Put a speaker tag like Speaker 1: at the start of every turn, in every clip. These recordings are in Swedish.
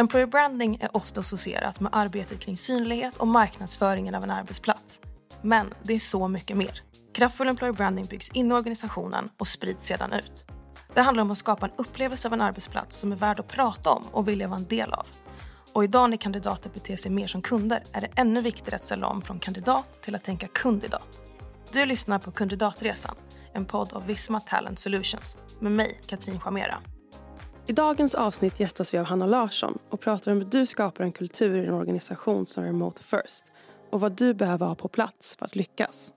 Speaker 1: Employer branding är ofta associerat med arbetet kring synlighet och marknadsföringen av en arbetsplats. Men det är så mycket mer. Kraftfull employer branding byggs in i organisationen och sprids sedan ut. Det handlar om att skapa en upplevelse av en arbetsplats som är värd att prata om och vilja vara en del av. Och idag när kandidater beter sig mer som kunder är det ännu viktigare att ställa om från kandidat till att tänka kundidat. Du lyssnar på Kandidatresan, en podd av Visma Talent Solutions med mig, Katrin Chamera. I dagens avsnitt gästas vi av Hanna Larsson och pratar om hur du skapar en kultur i en organisation som är remote first och vad du behöver ha på plats för att lyckas.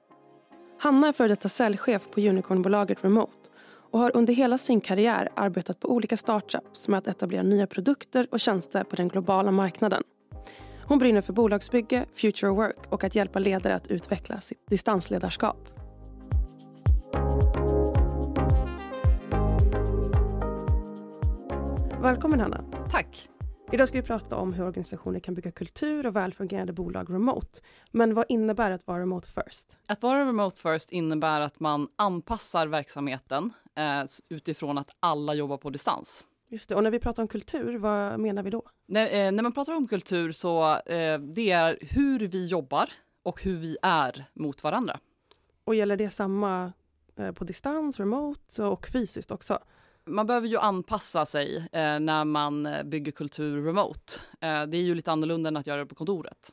Speaker 1: Hanna är före detta säljchef på unicornbolaget Remote och har under hela sin karriär arbetat på olika startups med att etablera nya produkter och tjänster på den globala marknaden. Hon brinner för bolagsbygge, future work och att hjälpa ledare att utveckla sitt distansledarskap. Välkommen Hanna.
Speaker 2: Tack.
Speaker 1: Idag ska vi prata om hur organisationer kan bygga kultur och välfungerande bolag remote. Men vad innebär att vara remote first?
Speaker 2: Att vara remote first innebär att man anpassar verksamheten eh, utifrån att alla jobbar på distans.
Speaker 1: Just det. Och när vi pratar om kultur, vad menar vi då?
Speaker 2: När, eh, när man pratar om kultur så eh, det är hur vi jobbar och hur vi är mot varandra.
Speaker 1: Och gäller det samma eh, på distans, remote och fysiskt också?
Speaker 2: Man behöver ju anpassa sig eh, när man eh, bygger kultur remote. Eh, det är ju lite annorlunda än att göra det på kontoret.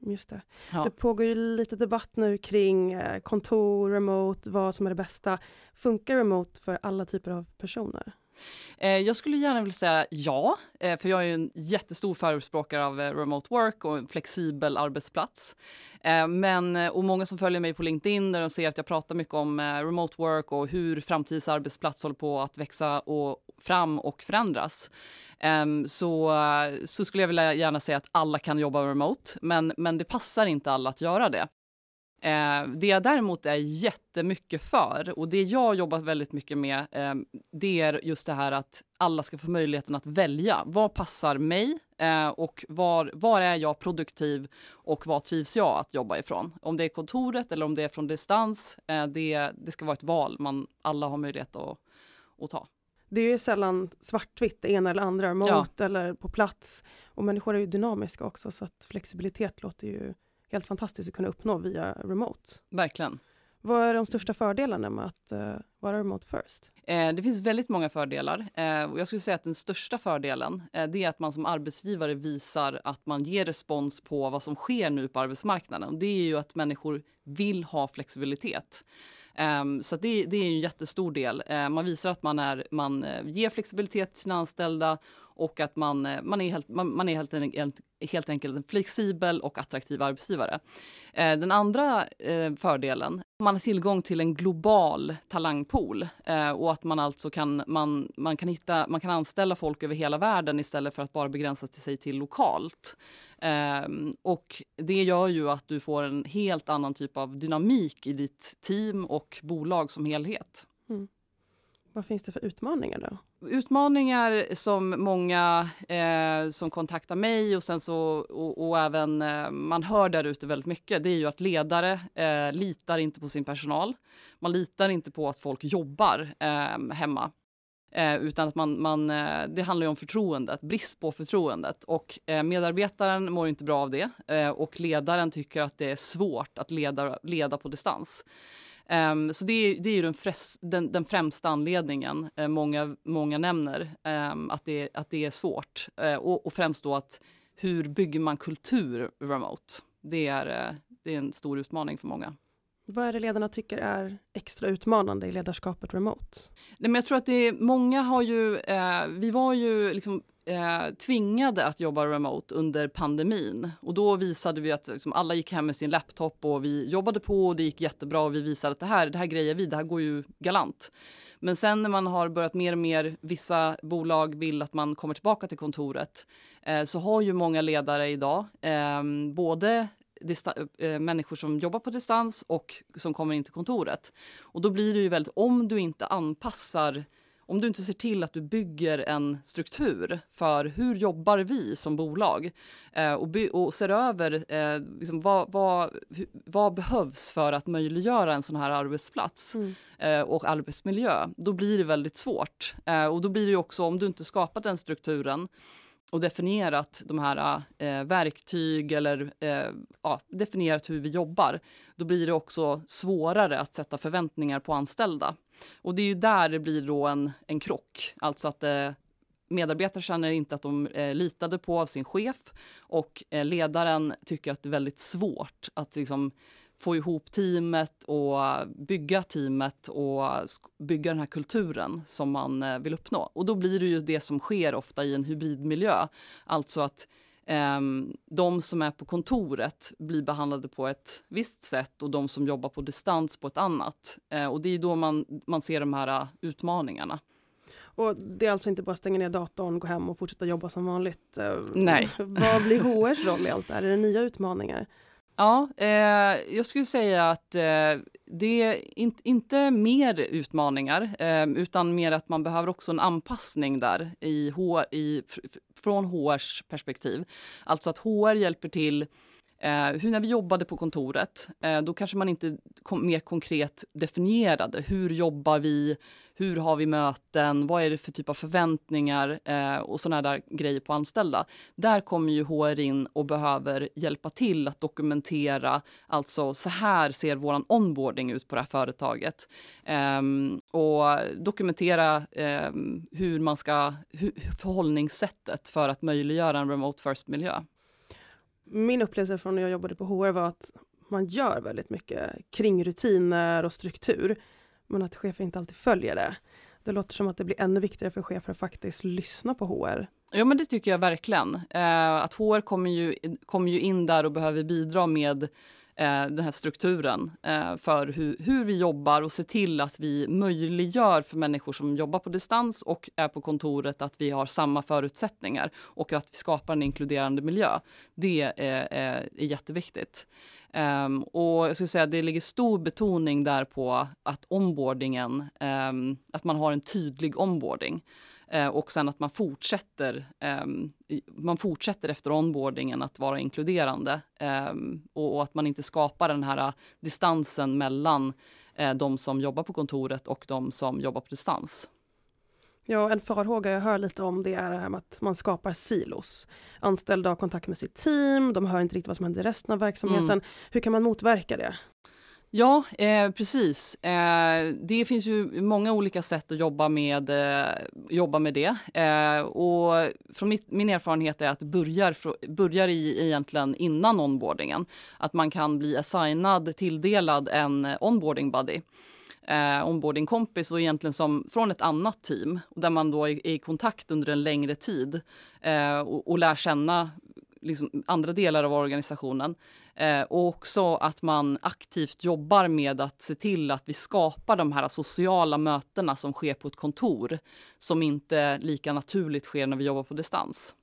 Speaker 1: Just det. Ja. Det pågår ju lite debatt nu kring eh, kontor, remote, vad som är det bästa. Funkar remote för alla typer av personer?
Speaker 2: Eh, jag skulle gärna vilja säga ja, eh, för jag är en jättestor förespråkare av eh, remote work och en flexibel arbetsplats. Eh, men, eh, och många som följer mig på LinkedIn där de ser att jag pratar mycket om eh, remote work och hur framtidens arbetsplats håller på att växa och fram och förändras. Ehm, så, så skulle jag vilja gärna säga att alla kan jobba remote, men, men det passar inte alla att göra det. Eh, det jag däremot är jättemycket för och det jag jobbat väldigt mycket med eh, det är just det här att alla ska få möjligheten att välja. Vad passar mig eh, och var, var är jag produktiv och vad trivs jag att jobba ifrån? Om det är kontoret eller om det är från distans, eh, det, det ska vara ett val man alla har möjlighet att, att ta.
Speaker 1: Det är ju sällan svartvitt, det ena eller andra, mot ja. eller på plats. Och människor är ju dynamiska också så att flexibilitet låter ju helt fantastiskt att kunna uppnå via remote.
Speaker 2: Verkligen.
Speaker 1: Vad är de största fördelarna med att uh, vara remote first?
Speaker 2: Eh, det finns väldigt många fördelar. Eh, och jag skulle säga att den största fördelen eh, det är att man som arbetsgivare visar att man ger respons på vad som sker nu på arbetsmarknaden. det är ju att människor vill ha flexibilitet. Um, så det, det, är en jättestor del. Uh, man visar att man, är, man uh, ger flexibilitet till sina anställda och att man, eh, man är, helt, man, man är helt, enkelt, helt enkelt en flexibel och attraktiv arbetsgivare. Eh, den andra eh, fördelen, man har tillgång till en global talangpool och att man alltså kan, man, man, kan hitta, man kan anställa folk över hela världen istället för att bara begränsa sig till lokalt. Ehm, och det gör ju att du får en helt annan typ av dynamik i ditt team och bolag som helhet.
Speaker 1: Vad finns det för utmaningar då?
Speaker 2: Utmaningar som många eh, som kontaktar mig och sen så och, och även eh, man hör där ute väldigt mycket. Det är ju att ledare eh, litar inte på sin personal. Man litar inte på att folk jobbar eh, hemma. Eh, utan att man, man, eh, det handlar om förtroendet, brist på förtroendet. Och eh, medarbetaren mår inte bra av det eh, och ledaren tycker att det är svårt att leda, leda på distans. Um, så det, det, är ju den, fräs, den, den främsta anledningen eh, många, många nämner, um, att, det, att det är svårt. Uh, och, och, främst då att hur bygger man kultur remote? Det är, uh, det är en stor utmaning för många.
Speaker 1: Vad är det ledarna tycker är extra utmanande i ledarskapet remote?
Speaker 2: Nej, men jag tror att det är, många har ju, eh, vi var ju liksom eh, tvingade att jobba remote under pandemin. Och då visade vi att liksom, alla gick hem med sin laptop och vi jobbade på och det gick jättebra och vi visade att det här, det här grejer vi, det här går ju galant. Men sen när man har börjat mer och mer, vissa bolag vill att man kommer tillbaka till kontoret, eh, så har ju många ledare idag ehm, eh, både äh, människor som jobbar på distans och som kommer in till kontoret. Och då blir det ju väldigt, om du inte anpassar om du inte ser till att du bygger en struktur för hur jobbar vi som bolag eh, och, och, ser över eh, liksom vad, vad, vad, behövs för att möjliggöra en sån här arbetsplats mm. eh, och arbetsmiljö, då blir det väldigt svårt. Eh, och då blir det också, om du inte skapar den strukturen och definierat de här eh, verktyg eller eh, ja, definierat hur vi jobbar, då blir det också svårare att sätta förväntningar på anställda. Och det är ju där det blir då en, en krock, alltså att eh, medarbetare känner inte att de eh, litade på av sin chef och eh, ledaren tycker att det är väldigt svårt att liksom, få ihop teamet och eh, bygga teamet och eh, bygga den här kulturen som man eh, vill uppnå. Och då blir det ju det som sker ofta i en hybridmiljö. Alltså att de som är på kontoret blir behandlade på ett visst sätt och de som jobbar på distans på ett annat. Uh, och det är då man, man ser de här uh, utmaningarna.
Speaker 1: Och det är alltså inte bara stänga ner datorn, gå hem och fortsätta jobba som vanligt?
Speaker 2: Nej.
Speaker 1: Vad blir HRs roll i allt det här? Är det nya utmaningar?
Speaker 2: Ja, eh, jag skulle säga att eh, det är in, inte mer utmaningar, eh, utan mer att man behöver också en anpassning där i, i, från HRs perspektiv. Alltså att HR hjälper till Eh, hur när vi jobbade på kontoret, eh, då kanske man inte kom, mer konkret definierade. Hur jobbar vi? Hur har vi möten? Vad är det för typ av förväntningar eh, och såna där grejer på anställda? Där kommer ju HR in och behöver hjälpa till att dokumentera. Alltså så här ser våran onboarding ut på det här företaget ehm, och dokumentera ehm, hur man ska hur, förhållningssättet för att möjliggöra en remote first miljö
Speaker 1: min upplevelse från när jag jobbade på HR var att man gör väldigt mycket kring rutiner och struktur, men att chefer inte alltid följer det. Det låter som att det blir ännu viktigare för chefer att faktiskt lyssna på HR.
Speaker 2: Ja, men det tycker jag verkligen. Eh, att HR kommer ju, kommer ju in där och behöver bidra med Eh, den här strukturen eh, för hur, hur vi jobbar och se till att vi möjliggör för människor som jobbar på distans och är på kontoret att vi har samma förutsättningar och att vi skapar en inkluderande miljö. Det är, är, är jätteviktigt. Um, och jag skulle säga att det ligger stor betoning där på att onboardingen, um, att man har en tydlig onboarding. Eh, och sen att man fortsätter, eh, man fortsätter efter onboardingen att vara inkluderande eh, och, och, att man inte skapar den här distansen mellan eh, de som jobbar på kontoret och de som jobbar på distans.
Speaker 1: Ja, en farhåga jag hör lite om det är det här med att man skapar silos. Anställda har kontakt med sitt team, de hör inte riktigt vad som händer i resten av verksamheten. Mm. Hur kan man motverka det?
Speaker 2: Ja, eh, precis. Eh, det finns ju många olika sätt att jobba med, eh, jobba med det. Eh, och från mitt, min erfarenhet är att det börjar, börjar i, egentligen innan onboardingen. Att man kan bli assignad, tilldelad en eh, onboarding buddy. Eh, onboarding-kompis och egentligen som från ett annat team där man då är, är i kontakt under en längre tid eh, och, och lär känna liksom andra delar av organisationen. Eh, och också att man aktivt jobbar med att se till att vi skapar de här sociala mötena som sker på ett kontor, som inte lika naturligt sker när vi jobbar på distans.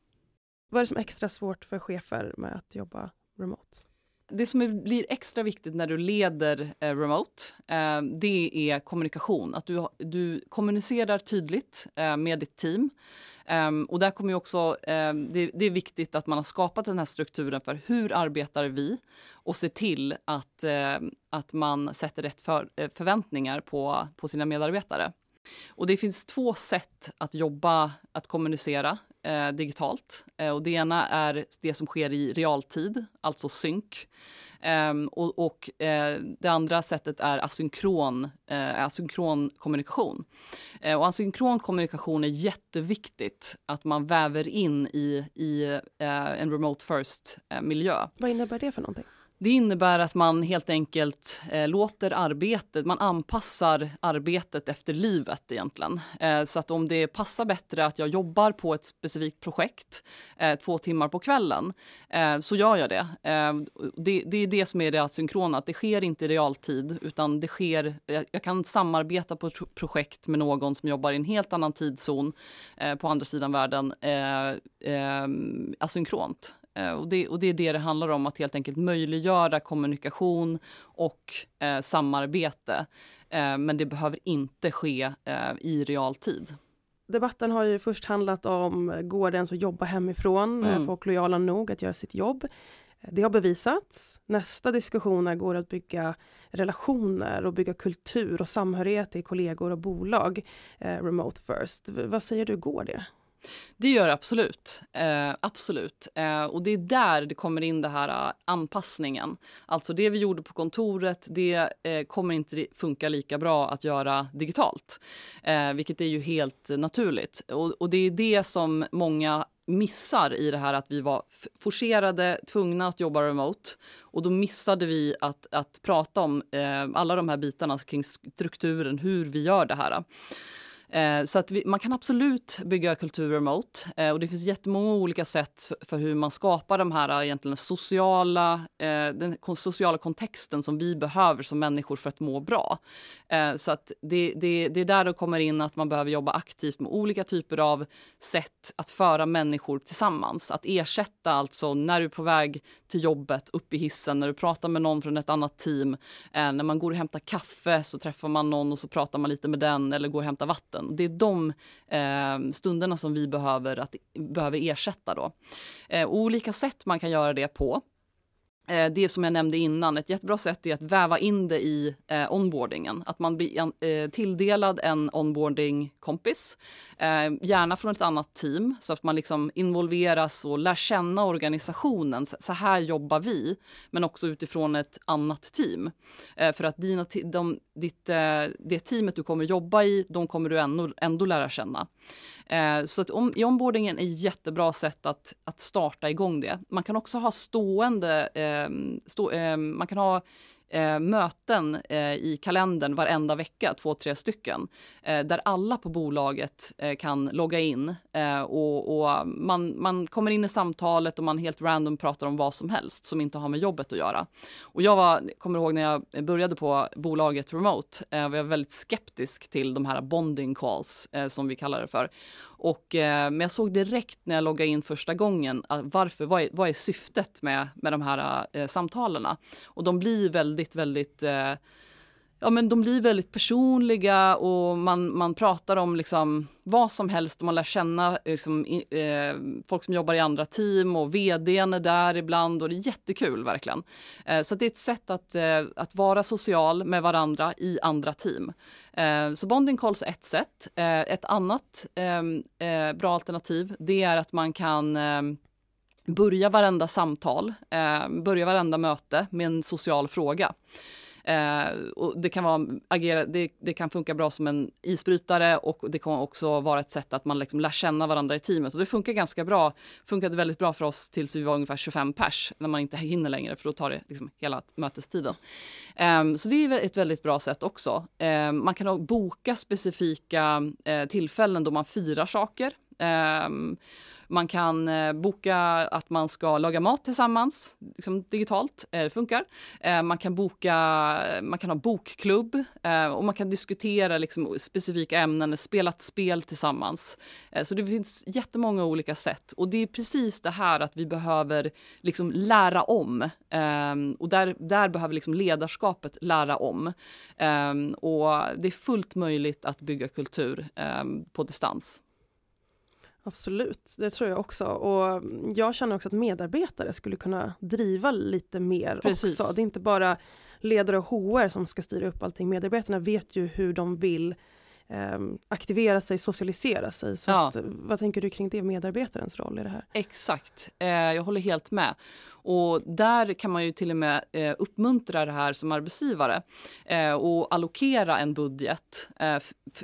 Speaker 1: Vad är det som är extra svårt för chefer med att jobba remote?
Speaker 2: Det som blir extra viktigt när du leder eh, remote, eh, det är kommunikation. Att du, du kommunicerar tydligt eh, med ditt team. Um, och där kommer också, um, det, det, är viktigt att man har skapat den här strukturen för hur arbetar vi och ser till att, uh, att man sätter rätt för, eh, förväntningar på, på sina medarbetare. Och det finns två sätt att jobba, att kommunicera eh, digitalt. Eh, och det ena är det som sker i realtid, alltså synk. Eh, och, och eh, det andra sättet är asynkron, eh, asynkron kommunikation. Eh, och asynkron kommunikation är jätteviktigt att man väver in i, i en remote first miljö.
Speaker 1: Vad innebär det för någonting?
Speaker 2: Det innebär att man helt enkelt eh, låter arbetet, man anpassar arbetet efter livet egentligen. Eh, så att om det passar bättre att jag jobbar på ett specifikt projekt eh, två timmar på kvällen, eh, så gör jag det. Eh, det. det. är det som är det asynkrona, att det sker inte i realtid, utan det sker, jag kan samarbeta på ett projekt med någon som jobbar i en helt annan tidszon eh, på andra sidan världen, eh, eh, asynkront. Eh, och det, och det är det det handlar om, att helt enkelt möjliggöra kommunikation och eh, samarbete. Eh, men det behöver inte ske eh, i realtid.
Speaker 1: Debatten har ju först handlat om, går det ens att jobba hemifrån? Mm. folk lojala nog att göra sitt jobb? Det har bevisats. Nästa diskussion är, går det att bygga relationer och bygga kultur och samhörighet i kollegor och bolag? Eh, remote first. V vad säger du, går det?
Speaker 2: Det gör det absolut. Eh, absolut. Eh, och det är där det kommer in det här eh, anpassningen. Alltså det vi gjorde på kontoret, det eh, kommer inte funka lika bra att göra digitalt. Eh, vilket är ju helt naturligt. Och, och det är det som många missar i det här att vi var forcerade, tvungna att jobba remote. Och då missade vi att, att prata om eh, alla de här bitarna kring strukturen, hur vi gör det här. Eh, så att vi, man kan absolut bygga kultur remote eh, och det finns jättemånga olika sätt för, hur man skapar de här eh, egentligen sociala, den sociala kontexten som vi behöver som människor för att må bra. Så att det, det, det är där det kommer in att man behöver jobba aktivt med olika typer av sätt att föra människor tillsammans. Att ersätta alltså när du är på väg till jobbet, upp i hissen, när du pratar med någon från ett annat team. När man går och hämtar kaffe så träffar man någon och så pratar man lite med den eller går och hämtar vatten. Det är de eh, stunderna som vi behöver, att, behöver ersätta. Då. Eh, olika sätt man kan göra det på. Eh, det som jag nämnde innan, ett jättebra sätt är att väva in det i eh, onboardingen. Att man blir eh, tilldelad en onboarding-kompis, eh, gärna från ett annat team, så att man liksom involveras och lär känna organisationen. Så här jobbar vi, men också utifrån ett annat team. Eh, för att dina, de, ditt, eh, det teamet du kommer jobba i, de kommer du ändå, ändå lära känna. Eh, så att om, i onboardingen är ett jättebra sätt att, att starta igång det. Man kan också ha stående, eh, Ehm, stå, eh, man kan ha eh, möten eh, i kalendern varenda vecka, två, tre stycken, eh, där alla på bolaget eh, kan logga in eh, och, och, man, man kommer in i samtalet och man helt random pratar om vad som helst som inte har med jobbet att göra. Och jag var, kommer ihåg när jag började på bolaget Remote, eh, var jag väldigt skeptisk till de här bonding calls eh, som vi kallar det för. Och, eh, men jag såg direkt när jag loggade in första gången varför, vad, är, vad är syftet med, med de här eh, samtalen. Och de blir väldigt, väldigt eh, ja, men de blir väldigt personliga och man, man pratar om liksom vad som helst och man lär känna liksom, eh, folk som jobbar i andra team och vdn är där ibland och det är jättekul verkligen. Eh, så det är ett sätt att, eh, att vara social med varandra i andra team. Eh, så bonding calls är ett sätt. Eh, ett annat ehm, eh, bra alternativ det är att man kan ehm, börja varenda samtal, ehm, börja varenda möte med en social fråga. Eh, och det, kan vara, agera, det, det, kan funka bra som en isbrytare och det kan också vara ett sätt att man liksom lär känna varandra i teamet. Och det funkar ganska bra. funkade väldigt bra för oss tills vi var ungefär 25 pers, när man inte hinner längre, för då tar det liksom hela mötestiden. Eh, så det är ett väldigt bra sätt också. Eh, man kan boka specifika eh, tillfällen då man firar saker. Ehm, man kan eh, boka att man ska laga mat tillsammans, liksom digitalt. Eh, det funkar. Eh, man kan boka, man kan ha bokklubb och man kan diskutera liksom, specifika ämnen, spela ett spel tillsammans. så det finns jättemånga olika sätt och det är precis det här att vi behöver liksom lära om ehm, och där, där behöver liksom ledarskapet lära om. Ehm, och det är fullt möjligt att bygga kultur ehm, på distans.
Speaker 1: Absolut, det tror jag också. Och jag känner också att medarbetare skulle kunna driva lite mer Precis. också. Det är inte bara ledare och HR som ska styra upp allting. Medarbetarna vet ju hur de vill eh, aktivera sig, socialisera sig. Så ja. att, vad tänker du kring det, medarbetarens roll i det här?
Speaker 2: Exakt, eh, jag håller helt med. Och där kan man ju till och med eh, uppmuntra det här som arbetsgivare eh, och allokera en budget eh,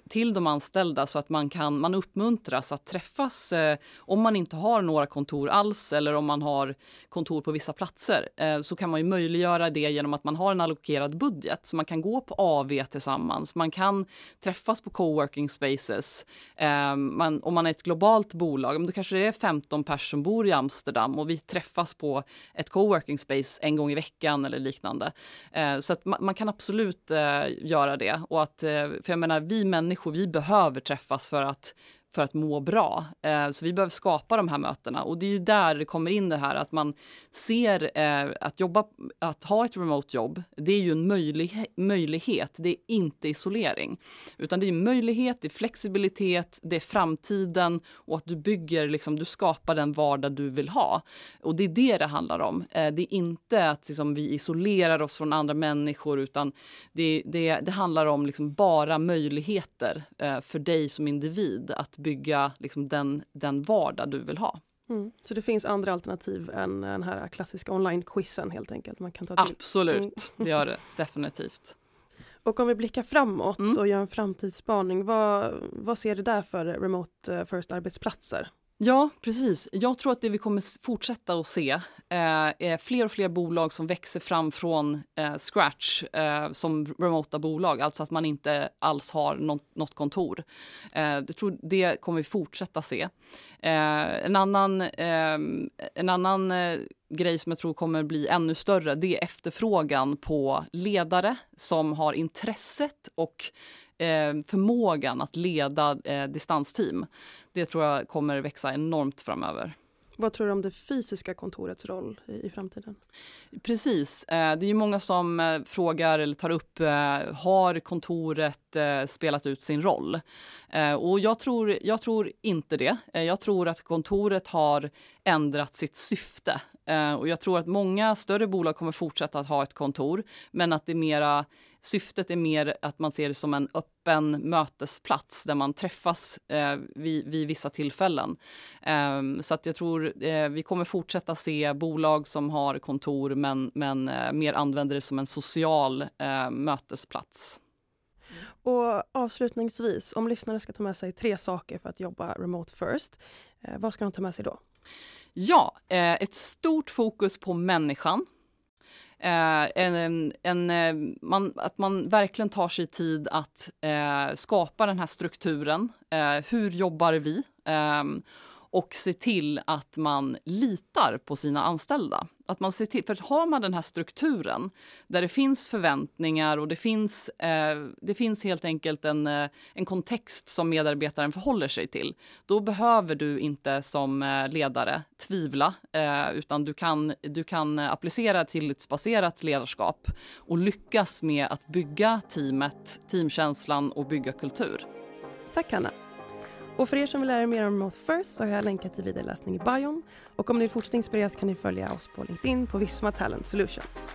Speaker 2: till de anställda så att man kan man uppmuntras att träffas eh, om man inte har några kontor alls eller om man har kontor på vissa platser eh, så kan man ju möjliggöra det genom att man har en allokerad budget så man kan gå på AV tillsammans. Man kan träffas på coworking spaces. Eh, man, om man är ett globalt bolag, då kanske det är 15 personer som bor i Amsterdam och vi träffas på ett coworking space en gång i veckan eller liknande. Eh, så att man, man, kan absolut eh, göra det. Och att, eh, för jag menar, vi människor, vi behöver träffas för att för att må bra. Eh, så vi behöver skapa de här mötena och det är ju där det kommer in det här att man ser eh, att jobba, att ha ett remote jobb. Det är ju en möjlig, möjlighet. Det är inte isolering, utan det är möjlighet, det är flexibilitet, det är framtiden och att du bygger liksom, du skapar den vardag du vill ha. Och det är det det handlar om. Eh, det är inte att liksom, vi isolerar oss från andra människor, utan det, det, det handlar om liksom bara möjligheter eh, för dig som individ att bygga liksom, den, den vardag du vill ha.
Speaker 1: Mm. Så det finns andra alternativ än den här klassiska online-quizen helt enkelt? Man kan ta till.
Speaker 2: Absolut, mm. det gör det definitivt.
Speaker 1: Och om vi blickar framåt mm. och gör en framtidsspaning, vad, vad ser du där för remote eh, first arbetsplatser?
Speaker 2: Ja, precis. Jag tror att det vi kommer fortsätta att se eh, är fler och fler bolag som växer fram från eh, scratch eh, som remota bolag, alltså att man inte alls har något, något kontor. Eh, jag tror det kommer vi fortsätta se. Eh, en annan, ehm, en annan eh, grej som jag tror kommer bli ännu större, det är efterfrågan på ledare som har intresset och förmågan att leda eh, distansteam. Det tror jag kommer växa enormt framöver.
Speaker 1: Vad tror du om det fysiska kontorets roll i, framtiden?
Speaker 2: Precis. Eh, det är ju många som eh, frågar eller tar upp, eh, har kontoret spelat ut sin roll? Och jag tror, jag tror inte det. Jag tror att kontoret har ändrat sitt syfte. Och jag tror att många större bolag kommer fortsätta att ha ett kontor, men att det mera Syftet är mer att man ser det som en öppen mötesplats där man träffas eh, vid, vid, vissa tillfällen. Eh, så att jag tror eh, vi kommer fortsätta se bolag som har kontor men, men eh, mer använder det som en social eh, mötesplats.
Speaker 1: Och avslutningsvis, om lyssnare ska ta med sig tre saker för att jobba remote first, eh, vad ska de ta med sig då?
Speaker 2: Ja, ett stort fokus på människan. Eh, en, en, eh, man, att man verkligen tar sig tid att eh, skapa den här strukturen. Eh, hur jobbar vi? Ehm, och se till att man litar på sina anställda. Att man ser till, för har man den här strukturen där det finns förväntningar och det finns, eh, det finns helt enkelt en, eh, en kontext som medarbetaren förhåller sig till, då behöver du inte som eh, ledare tvivla, eh, utan du kan, du kan applicera tillitsbaserat ledarskap och lyckas med att bygga teamet, teamkänslan och bygga kultur.
Speaker 1: Tack Hanna. Och för er som vill lära er mer om Remote First så har jag länkat till vidareläsning i bion. Och om ni vill fortsätta inspireras kan ni följa oss på LinkedIn på Visma Talent Solutions.